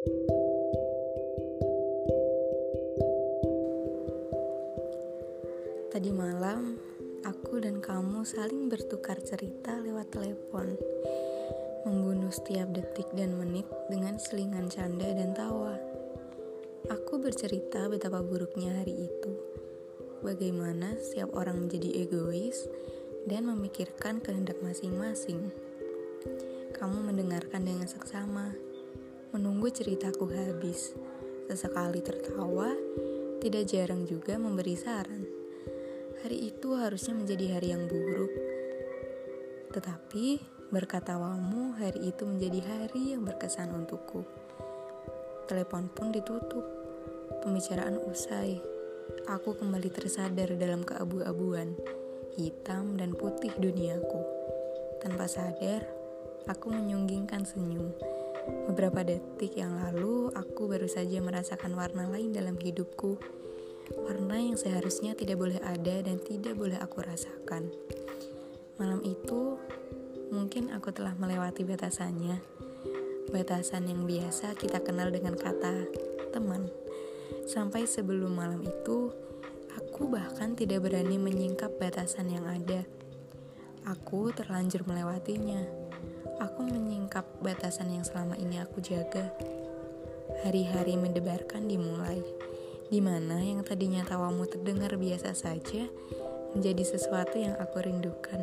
Tadi malam, aku dan kamu saling bertukar cerita lewat telepon, membunuh setiap detik dan menit dengan selingan canda dan tawa. Aku bercerita betapa buruknya hari itu, bagaimana setiap orang menjadi egois dan memikirkan kehendak masing-masing. Kamu mendengarkan dengan seksama, menunggu ceritaku habis, sesekali tertawa, tidak jarang juga memberi saran. Hari itu harusnya menjadi hari yang buruk. Tetapi berkat tawamu, hari itu menjadi hari yang berkesan untukku. Telepon pun ditutup. Pembicaraan usai. Aku kembali tersadar dalam keabu-abuan, hitam dan putih duniaku. Tanpa sadar, aku menyunggingkan senyum. Beberapa detik yang lalu, aku baru saja merasakan warna lain dalam hidupku warna yang seharusnya tidak boleh ada dan tidak boleh aku rasakan. Malam itu, mungkin aku telah melewati batasannya, batasan yang biasa kita kenal dengan kata teman. Sampai sebelum malam itu, aku bahkan tidak berani menyingkap batasan yang ada. Aku terlanjur melewatinya. Aku menyingkap batasan yang selama ini aku jaga. Hari-hari mendebarkan dimulai di mana yang tadinya tawamu terdengar biasa saja menjadi sesuatu yang aku rindukan.